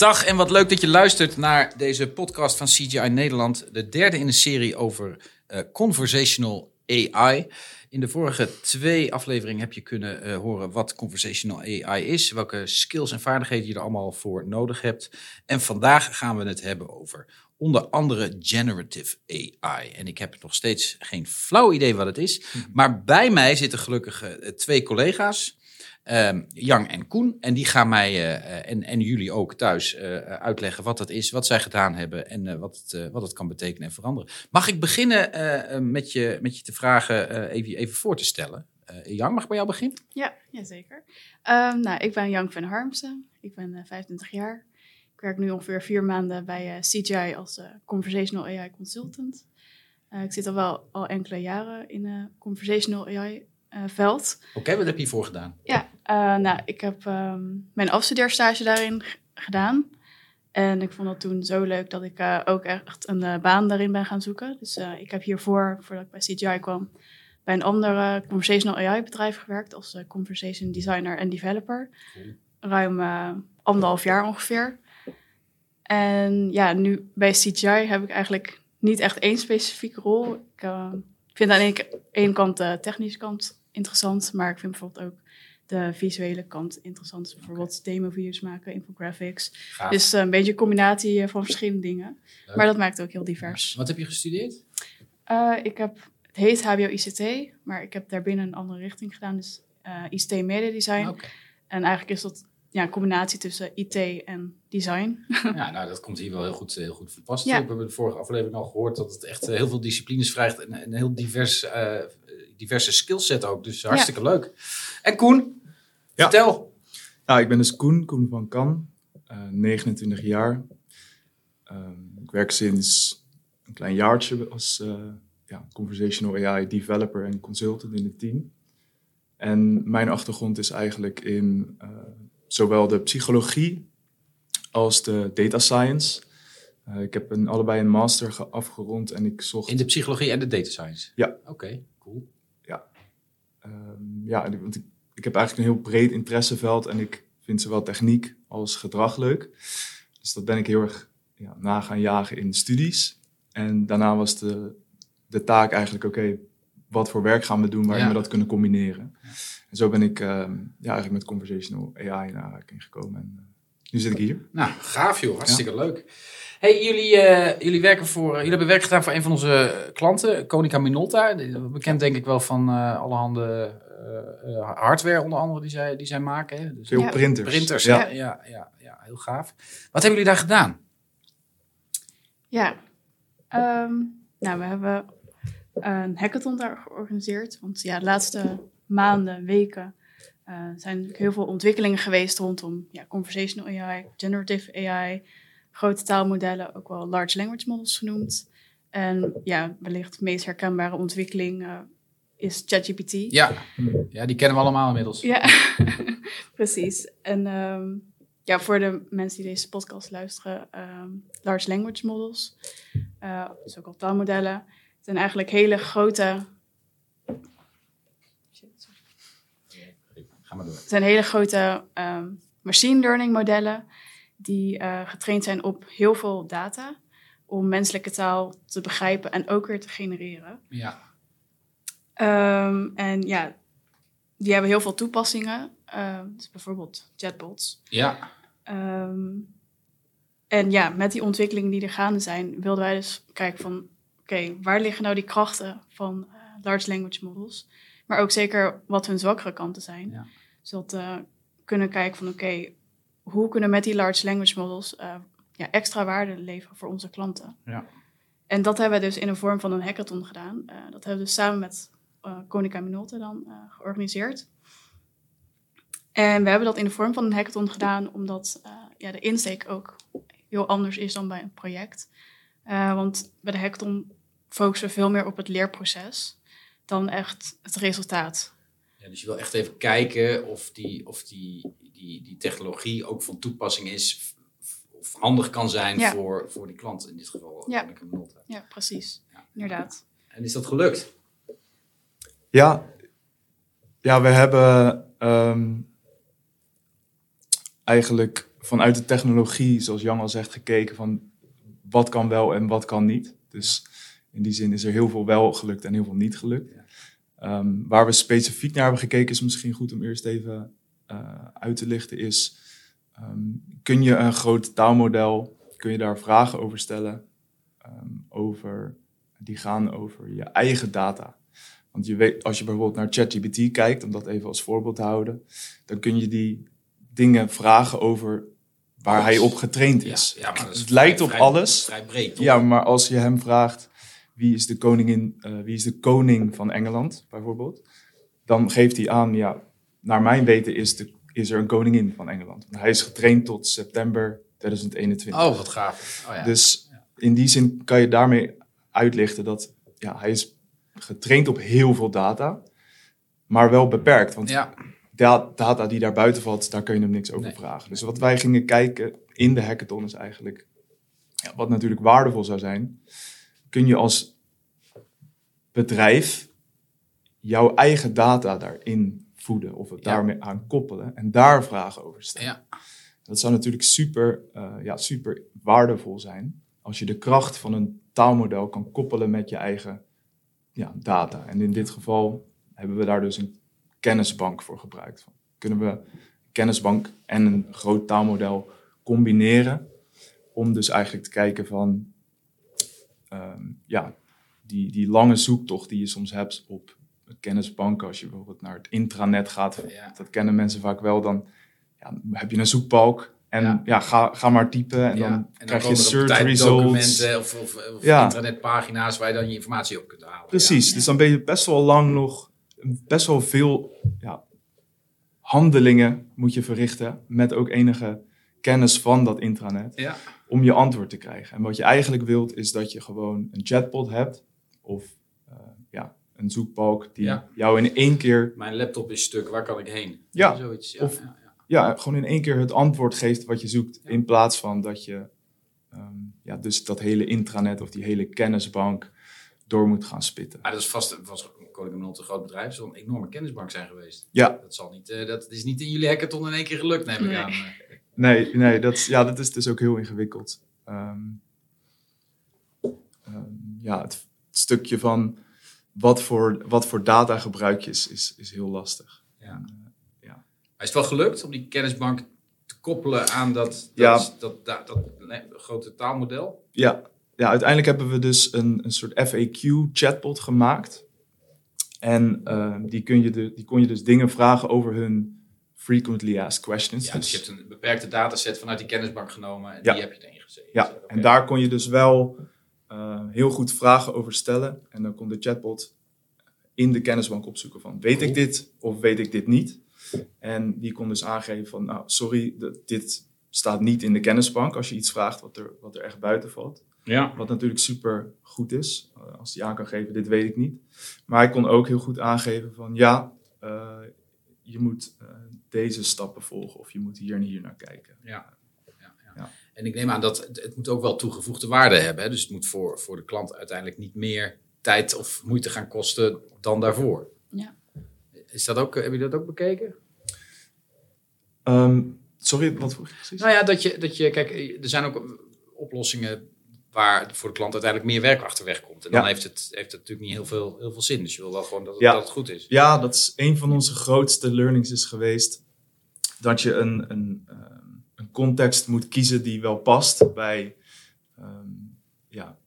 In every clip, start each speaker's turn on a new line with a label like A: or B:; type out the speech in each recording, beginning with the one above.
A: Dag en wat leuk dat je luistert naar deze podcast van CGI Nederland. De derde in de serie over uh, conversational AI. In de vorige twee afleveringen heb je kunnen uh, horen wat conversational AI is, welke skills en vaardigheden je er allemaal voor nodig hebt. En vandaag gaan we het hebben over onder andere generative AI. En ik heb nog steeds geen flauw idee wat het is. Maar bij mij zitten gelukkig uh, twee collega's. Um, Jan en Koen. En die gaan mij uh, en, en jullie ook thuis uh, uitleggen wat dat is, wat zij gedaan hebben en wat, het, wat kan betekenen en veranderen. Mag ik beginnen met, je, met je te vragen even, even voor te stellen? Jan, mag ik bij jou beginnen?
B: Ja, jazeker. Um, nou, ik ben Jan van Harmsen. Ik ben 25 jaar. Ik werk nu ongeveer vier maanden bij CGI als Conversational AI Consultant. ik zit al wel al enkele jaren in Conversational AI veld.
A: Oké, okay, wat heb je hiervoor gedaan?
B: Ja, uh, nou, ik heb um, mijn afstudeerstage daarin gedaan. En ik vond dat toen zo leuk dat ik uh, ook echt een baan daarin ben gaan zoeken. Dus ik heb hiervoor, voordat ik bij CGI kwam, bij een ander conversational AI bedrijf gewerkt als conversation designer en developer. Ruim anderhalf jaar ongeveer. En ja, nu bij CGI heb ik eigenlijk niet echt één specifieke rol. Ik vind aan de ene kant de technische kant interessant, maar ik vind bijvoorbeeld ook de visuele kant interessant. Dus bijvoorbeeld okay. demo-video's maken, infographics. Gaaf. Dus uh, een beetje een combinatie van verschillende dingen. Leuk. Maar dat maakt het ook heel divers.
A: Wat heb je gestudeerd?
B: Uh, ik heb, het heet HBO-ICT, maar ik heb daarbinnen een andere richting gedaan. Dus uh, ICT Media Design. Okay. En eigenlijk is dat ja, een combinatie tussen IT en design.
A: Ja, nou, dat komt hier wel heel goed, heel goed verpast. Ja. We hebben de vorige aflevering al gehoord dat het echt heel veel disciplines vraagt en een heel divers uh, diverse skillset ook. Dus hartstikke ja. leuk. En Koen, ja. vertel.
C: Nou, ik ben dus Koen, Koen van Kan, uh, 29 jaar. Uh, ik werk sinds een klein jaartje als uh, ja, conversational AI developer en consultant in het team. En mijn achtergrond is eigenlijk in uh, zowel de psychologie als de data science. Uh, ik heb een, allebei een master afgerond en ik zocht...
A: In de psychologie en de data science?
C: Ja.
A: Oké, cool.
C: Um, ja, want ik, ik heb eigenlijk een heel breed interesseveld en ik vind zowel techniek als gedrag leuk. Dus dat ben ik heel erg ja, na gaan jagen in studies. En daarna was de, de taak eigenlijk, oké, okay, wat voor werk gaan we doen waarin ja. we dat kunnen combineren. Ja. En zo ben ik um, ja, eigenlijk met conversational AI in aanraking gekomen. En, uh, nu zit ik hier.
A: Nou, gaaf joh, hartstikke leuk. Hey, jullie, uh, jullie, werken voor, jullie hebben werk gedaan voor een van onze klanten, Konica Minolta. Bekend denk ik wel van uh, allerhande uh, hardware onder andere die zij, die zij maken. Hè?
C: Dus Veel ja, printers.
A: Printers, ja. Ja, ja, ja, heel gaaf. Wat hebben jullie daar gedaan?
B: Ja, um, nou we hebben een hackathon daar georganiseerd. Want ja, de laatste maanden, weken uh, zijn heel veel ontwikkelingen geweest rondom ja, conversational AI, generative AI, grote taalmodellen, ook wel large language models genoemd. En ja, wellicht de meest herkenbare ontwikkeling uh, is ChatGPT.
A: Ja. ja, die kennen we allemaal inmiddels.
B: Ja, precies. En um, ja, voor de mensen die deze podcast luisteren, um, large language models, uh, dus ook al taalmodellen, zijn eigenlijk hele grote.
A: Ga maar door.
B: Het zijn hele grote um, machine learning modellen die uh, getraind zijn op heel veel data om menselijke taal te begrijpen en ook weer te genereren.
A: Ja.
B: Um, en ja, die hebben heel veel toepassingen. Uh, dus bijvoorbeeld chatbots.
A: Ja.
B: Um, en ja, met die ontwikkelingen die er gaande zijn, wilden wij dus kijken van... Oké, okay, waar liggen nou die krachten van uh, large language models? Maar ook zeker wat hun zwakkere kanten zijn.
A: Ja.
B: Zodat we uh, kunnen kijken van oké, okay, hoe kunnen we met die large language models uh, ja, extra waarde leveren voor onze klanten?
A: Ja.
B: En dat hebben we dus in de vorm van een hackathon gedaan. dat hebben we dus samen met uh, Konica Minolta dan uh, georganiseerd. En we hebben dat in de vorm van een hackathon gedaan, omdat ja, de insteek ook heel anders is dan bij een project. want bij de hackathon focussen we veel meer op het leerproces dan echt het resultaat.
A: Ja, dus je wil echt even kijken of die, of die, die, die technologie ook van toepassing is of handig kan zijn ja. voor, voor die klant, in dit geval
B: ja. Ja, precies. Ja. Inderdaad.
A: En is dat gelukt?
C: Ja, ja we hebben um, eigenlijk vanuit de technologie, zoals Jan al zegt, gekeken van wat kan wel en wat kan niet. Dus in die zin is er heel veel wel gelukt en heel veel niet gelukt. Ehm, waar we specifiek naar hebben gekeken is misschien goed om eerst even uh, uit te lichten is... Ehm, kun je een groot taalmodel, kun je daar vragen over stellen? Um, over, die gaan over je eigen data. Want je weet, als je bijvoorbeeld naar ChatGPT kijkt, om dat even als voorbeeld te houden, dan kun je die dingen vragen over waar hij op getraind is.
A: Ja, maar
C: het lijkt op alles.
A: Vrij breed,
C: ja, maar als je hem vraagt wie is de koningin, uh, wie is de koning van Engeland bijvoorbeeld, dan geeft hij aan, ja, naar mijn weten is, de, is er een koningin van Engeland. Hij is getraind tot september 2021.
A: Oh, wat gaaf. Oh, ja.
C: Dus in die zin kan je daarmee uitlichten dat ja, hij is getraind op heel veel data, maar wel beperkt. Want
A: ja.
C: data die daar buiten valt, daar kun je hem niks over vragen. Dus wat wij gingen kijken in de hackathon is eigenlijk, ja, wat natuurlijk waardevol zou zijn, kun je als bedrijf jouw eigen data daarin voeden of het daarmee aan koppelen en daar vragen over stellen.
A: Ja.
C: Dat zou natuurlijk super, uh, ja, super waardevol zijn als je de kracht van een taalmodel kan koppelen met je eigen ja, data. En in dit geval hebben we daar dus een kennisbank voor gebruikt. Kunnen we kennisbank en een groot taalmodel combineren om dus eigenlijk te kijken van um, ja, die, die lange zoektocht die je soms hebt op kennisbanken, als je bijvoorbeeld naar het intranet gaat,
A: Ja.
C: dat kennen mensen vaak wel, dan ja, heb je een zoekbalk en ja,
A: Ja.
C: ga, ga maar typen en dan
A: En dan
C: krijg je search results.
A: of, of, of internetpagina's waar je dan je informatie op kunt halen.
C: Precies, dus dan ben je best wel lang nog, best wel veel ja, handelingen moet je verrichten met ook enige kennis van dat intranet
A: Ja.
C: om je antwoord te krijgen. En wat je eigenlijk wilt is dat je gewoon een chatbot hebt of eh, ja, een zoekbalk die
A: Ja.
C: jou in één keer,
A: Mijn laptop is stuk, waar kan ik heen?
C: Ja.
A: Zoiets, ja.
C: Of-
A: ja, ja.
C: ja, gewoon in één keer het antwoord geeft wat je zoekt.
A: Ja.
C: In plaats van dat je ehm, ja, dus dat hele intranet of die hele kennisbank door moet gaan spitten.
A: Maar dat is vast, was Koning een groot bedrijf, het zal een enorme kennisbank zijn geweest.
C: Ja,
A: Dat, zal niet, eh, dat is niet in jullie hackathon in één keer gelukt, neem ik
B: Nee.
A: aan.
C: Nee, nee dat, ja, dat is dus ook heel ingewikkeld. Ehm, ehm, ja, het, stukje van wat voor, wat voor data gebruik je is, is, is heel lastig.
A: Ja.
C: ja.
A: Maar is het wel gelukt om die kennisbank te koppelen aan dat, dat,
C: Ja.
A: dat, dat, dat, nee, grote taalmodel?
C: Ja, ja, uiteindelijk hebben we dus een, een soort FAQ-chatbot gemaakt. En ehm, die, kun je de, die kon je dus dingen vragen over hun frequently asked questions.
A: Ja, dus je hebt een beperkte dataset vanuit die kennisbank genomen en
C: Ja.
A: die heb je erin gezet.
C: Ja, en daar kon je dus wel eh, heel goed vragen over stellen. En dan kon de chatbot in de kennisbank opzoeken van weet ik dit of weet ik dit niet. En die kon dus aangeven van nou sorry, dit staat niet in de kennisbank als je iets vraagt wat er, wat er echt buiten valt.
A: Ja.
C: Wat natuurlijk super goed is, eh, als hij aan kan geven, dit weet ik niet. Maar hij kon ook heel goed aangeven van ja, eh, je moet eh, deze stappen volgen of je moet hier en hier naar kijken.
A: Ja. Ja, ja.
C: Ja.
A: En ik neem aan dat het, het moet ook wel toegevoegde waarde hebben. Hè? Dus het moet voor, voor de klant uiteindelijk niet meer tijd of moeite gaan kosten dan daarvoor.
B: Ja.
A: Is dat ook, heb je dat ook bekeken?
C: Ehm, sorry, wat vroeg je precies?
A: Nou ja, dat je, dat je, kijk, er zijn ook oplossingen waar voor de klant uiteindelijk meer werk achterweg komt. En dan
C: Ja.
A: heeft, het, heeft het natuurlijk niet heel veel, heel veel zin. Dus je wil wel gewoon dat het,
C: Ja.
A: dat het goed is.
C: Ja, dat is een van onze grootste learnings is geweest. Dat je een, een, ehm, een context moet kiezen die wel past bij, ehm, ja,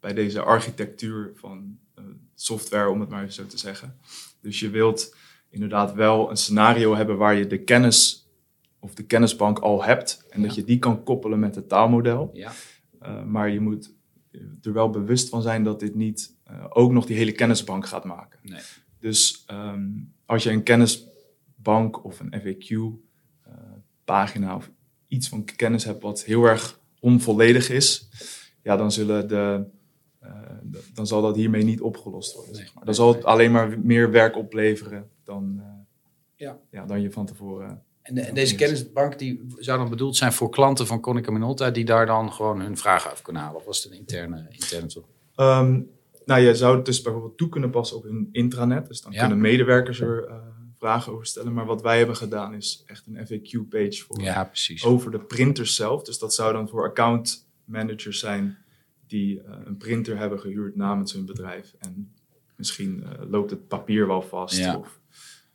C: bij deze architectuur van eh, software, om het maar zo te zeggen. Dus je wilt inderdaad wel een scenario hebben waar je de kennis of de kennisbank al hebt. En dat je die kan koppelen met het taalmodel.
A: Ja.
C: Uh, maar je moet er wel bewust van zijn dat dit niet uh, ook nog die hele kennisbank gaat maken.
A: Nee.
C: Dus um, als je een kennisbank of een FAQ-pagina uh, of iets van kennis hebt wat heel erg onvolledig is, ja, dan, zullen de, uh, dan zal dat hiermee niet opgelost worden.
A: Nee.
C: Zeg maar. Dan zal het alleen maar meer werk opleveren dan, uh,
A: Ja.
C: Ja, dan je van tevoren.
A: En, de, en deze kennisbank die zou dan bedoeld zijn voor klanten van Konica Minolta die daar dan gewoon hun vragen af kunnen halen? Of was het een interne, interne tool?
C: Um, nou, je zou het dus bijvoorbeeld toe kunnen passen op hun intranet. Dus dan
A: Ja.
C: kunnen medewerkers er uh, vragen over stellen. Maar wat wij hebben gedaan is echt een FAQ-page voor
A: Ja,
C: over de printers zelf. Dus dat zou dan voor account managers zijn die eh, een printer hebben gehuurd namens hun bedrijf. En misschien eh, loopt het papier wel vast.
A: Ja.
C: Of,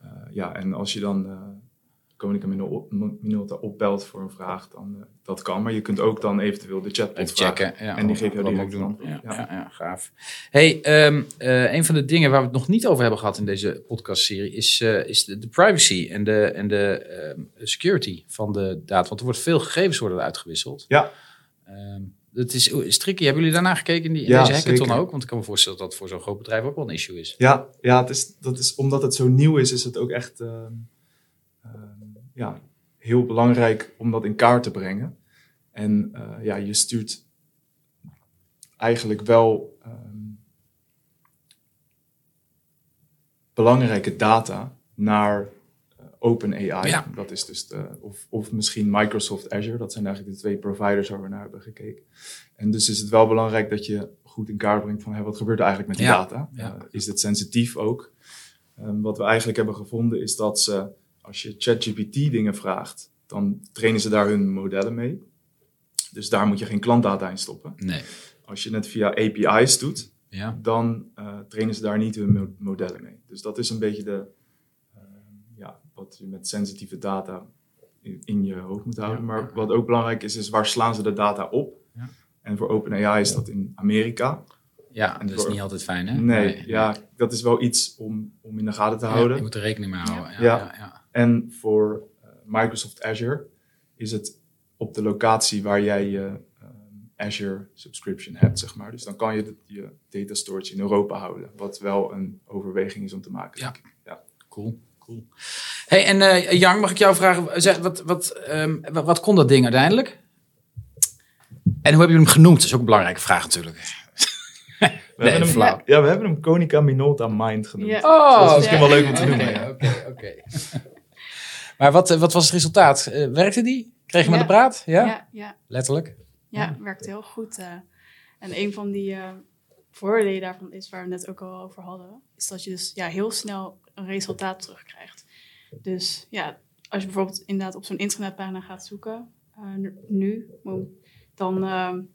C: eh, ja, en als je dan Konica Minolta Minolta opbelt voor een vraag, dan uh, dat kan. Maar je kunt ook dan eventueel de chatbot
A: checken. Ja,
C: En die geeft jou
A: wat
C: direct
A: doen. Ja, ja.
C: Ja.
A: Gaaf. Hey, ehm, eh, een van de dingen waar we het nog niet over hebben gehad in deze podcastserie is, eh, is de, de privacy en de, en de ehm, security van de data. Want er wordt veel gegevens worden uitgewisseld.
C: Ja.
A: Ehm, het is, is tricky. Hebben jullie daarna gekeken in, die, in
C: Ja,
A: deze hackathon
C: zeker.
A: ook? Want ik kan me voorstellen dat dat voor zo'n groot bedrijf ook wel een issue is.
C: Ja, ja het is, dat is, omdat het zo nieuw is, is het ook echt ja, heel belangrijk om dat in kaart te brengen. En eh, ja, je stuurt eigenlijk wel ehm, belangrijke data naar eh, OpenAI.
A: Ja.
C: Dat is dus de, of, of misschien Microsoft Azure. Dat zijn eigenlijk de twee providers waar we naar hebben gekeken. En dus is het wel belangrijk dat je goed in kaart brengt van hey, wat gebeurt er eigenlijk met die
A: Ja,
C: data?
A: ja.
C: Eh, is het sensitief ook? Ehm, wat we eigenlijk hebben gevonden is dat ze, als je ChatGPT dingen vraagt, dan trainen ze daar hun modellen mee. Dus daar moet je geen klantdata in stoppen.
A: Nee.
C: Als je het via API's doet,
A: Ja.
C: dan eh, trainen ze daar niet hun mo- modellen mee. Dus dat is een beetje de, eh, ja, wat je met sensitieve data in, in je hoofd moet houden.
A: Ja.
C: Maar wat ook belangrijk is, is waar slaan ze de data op?
A: Ja.
C: En voor OpenAI is dat in Amerika.
A: Ja, en dat is niet altijd fijn, hè?
C: Nee, ja, dat is wel iets om, om in de gaten te houden.
A: je moet er rekening mee houden. Ja.
C: Ja. En voor eh, Microsoft Azure is het op de locatie waar jij je ehm, Azure subscription hebt, zeg maar. Dus dan kan je de- je data storage in Europa houden. Wat wel een overweging is om te maken.
A: Ja. Cool, cool. Hey, en eh Jan, mag ik jou vragen, zeg, wat, wat, ehm, wat, wat kon dat ding uiteindelijk? En hoe heb je hem genoemd? Dat is ook een belangrijke vraag natuurlijk.
C: We,
A: Nee,
C: hebben hem, ja, we hebben hem Konica Minolta Mind genoemd.
B: Ja.
A: Oh,
C: dat is misschien wel leuk om te
A: Oké,
C: noemen.
A: Oké, oké. Maar wat, eh, wat was het resultaat? Eh, werkte die? Kreeg je
B: Ja.
A: aan de praat? Ja?
B: Ja, ja,
A: Letterlijk?
B: ja, werkt heel goed. eh. en een van die voordelen daarvan is, waar we net ook al over hadden, is dat je dus ja, heel snel een resultaat terugkrijgt. Dus ja, als je bijvoorbeeld inderdaad op zo'n internetpagina gaat zoeken, nu- dan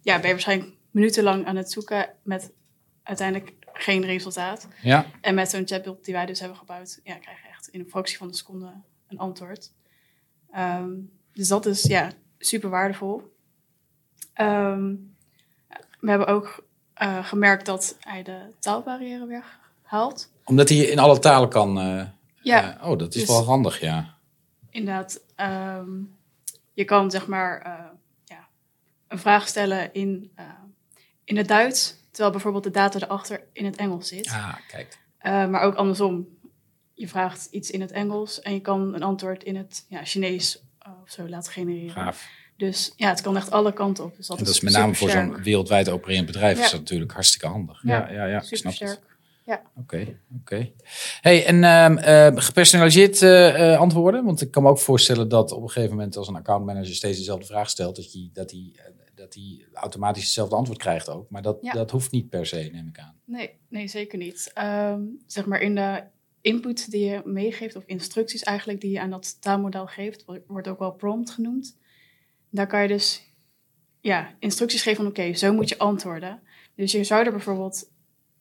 B: ja, ben je waarschijnlijk minutenlang aan het zoeken met uiteindelijk geen resultaat.
A: Ja.
B: En met zo'n chatbot die wij dus hebben gebouwd, ja, krijg je echt in een fractie van een seconde een antwoord. Ehm, dus dat is ja, super waardevol. Ehm, we hebben ook eh, gemerkt dat hij de taalbarrière weghaalt.
A: Omdat hij in alle talen kan. eh,
B: Ja,
A: eh, oh, dat is
B: Dus-
A: wel handig, ja.
B: inderdaad. ehm, je kan zeg maar ja, een vraag stellen in, in het Duits, terwijl bijvoorbeeld de data erachter in het Engels zit.
A: Ah, kijk.
B: Maar ook andersom. Je vraagt iets in het Engels en je kan een antwoord in het ja, Chinees eh, of zo laten genereren.
A: Gaaf.
B: Dus ja, het kan echt alle kanten op. Dus dat,
A: En dat is met name voor zo'n wereldwijd opererend bedrijf
B: Ja.
A: is dat natuurlijk hartstikke handig. Ja,
B: Ja,
A: ja, ja, ik snap het.
B: Supersterk.
A: Oké, oké. Hey, en ehm, eh, gepersonaliseerd eh, eh, antwoorden? Want ik kan me ook voorstellen dat op een gegeven moment als een accountmanager steeds dezelfde vraag stelt, dat hij dat die, dat die automatisch hetzelfde antwoord krijgt ook. Maar dat,
B: Ja.
A: dat hoeft niet per se, neem ik aan.
B: Nee, nee, zeker niet. Ehm, zeg maar in de input die je meegeeft, of instructies eigenlijk die je aan dat taalmodel geeft, wo- wordt ook wel prompt genoemd. Daar kan je dus ja, instructies geven van oké, zo moet je antwoorden. Dus je zou er bijvoorbeeld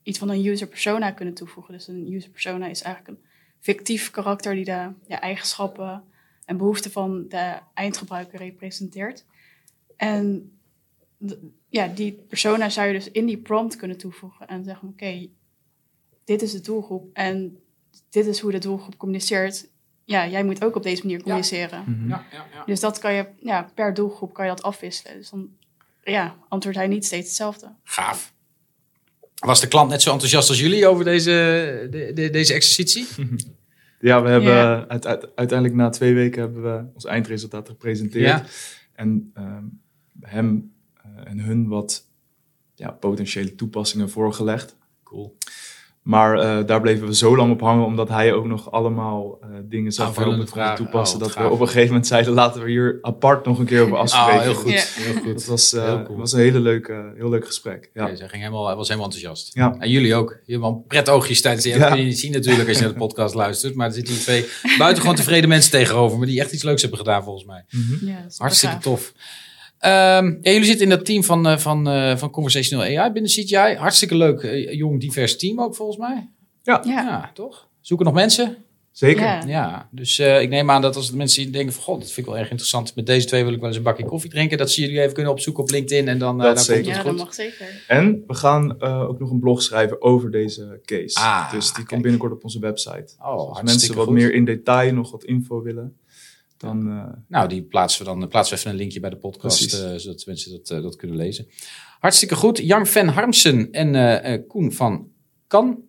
B: iets van een user persona kunnen toevoegen. Dus een user persona is eigenlijk een fictief karakter die de ja, eigenschappen en behoeften van de eindgebruiker representeert. En ja, die persona zou je dus in die prompt kunnen toevoegen en zeggen: Oké, dit is de doelgroep en dit is hoe de doelgroep communiceert. Ja, jij moet ook op deze manier communiceren.
C: Mhm.
A: Ja, ja, ja.
B: Dus dat kan je, ja, per doelgroep kan je dat afwisselen. Dus dan ja, antwoordt hij niet steeds hetzelfde.
A: Gaaf. Was de klant net zo enthousiast als jullie over deze, de, de- deze exercitie?
C: Ja, we hebben
B: Ja.
C: uit- uit- uiteindelijk na twee weken hebben we ons eindresultaat gepresenteerd.
A: Ja.
C: En ehm, hem eh, en hun wat ja, potentiële toepassingen voorgelegd.
A: Cool.
C: Maar eh, daar bleven we zo lang op hangen, omdat hij ook nog allemaal eh, dingen zag waarop het toepassen.
A: Oh,
C: dat we op een gegeven moment zeiden, laten we hier apart nog een keer over afspreken.
A: Oh, heel goed.
B: Ja.
A: Heel goed.
C: Dat was, eh,
A: Heel cool.
C: was een hele leuke, heel leuk gesprek. Ja.
A: Ging helemaal, hij was helemaal enthousiast.
C: Ja.
A: En jullie ook. Je hebt wel pret oogjes tijdens. Ja. Dat
C: Ja.
A: kun je niet zien natuurlijk als je naar de podcast luistert. Maar er zitten hier twee buitengewoon tevreden mensen tegenover me. Die echt iets leuks hebben gedaan volgens mij.
C: Mhm.
B: Ja,
A: Hartstikke
B: gaaf.
A: tof. Ehm, ja, jullie zitten in dat team van, eh, van, eh, van Conversational AI binnen CGI. Hartstikke leuk, eh, jong, divers team ook volgens mij.
B: Ja.
A: Ja, toch? Zoeken nog mensen?
C: Zeker.
B: Ja.
A: Ja, dus eh, ik neem aan dat als de mensen denken van... God, dat vind ik wel erg interessant. Met deze twee wil ik wel eens een bakje koffie drinken. Dat ze jullie even kunnen opzoeken op LinkedIn en dan, eh,
C: Dat
A: dan
C: zeker.
A: komt
B: Ja,
A: het
B: dat
A: goed.
B: mag zeker.
C: En we gaan eh, ook nog een blog schrijven over deze case.
A: Ah,
C: dus die
A: kijk.
C: komt binnenkort op onze website.
A: Oh,
C: Als
A: hartstikke
C: mensen wat
A: goed.
C: meer in detail nog wat info willen, dan eh,
A: Nou, die plaatsen we dan plaatsen we even een linkje bij de podcast, eh, zodat mensen dat, eh, dat kunnen lezen. Hartstikke goed. Jan Van Harmsen en eh, eh, Koen van Kan.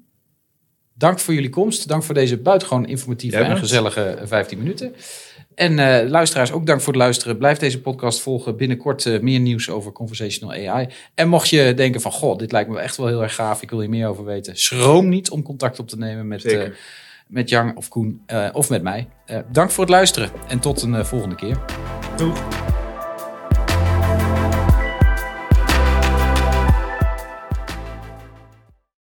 A: Dank voor jullie komst. Dank voor deze buitengewoon informatieve en gezellige eh, 15 minuten. En eh, luisteraars, ook dank voor het luisteren. Blijf deze podcast volgen. Binnenkort eh, meer nieuws over conversational AI. En mocht je denken van, goh, dit lijkt me echt wel heel erg gaaf. Ik wil hier meer over weten. Schroom niet om contact op te nemen met,
C: Zeker.
A: Met Jan of Koen eh, of met mij. Eh, dank voor het luisteren en tot een eh, volgende keer.
C: doeg.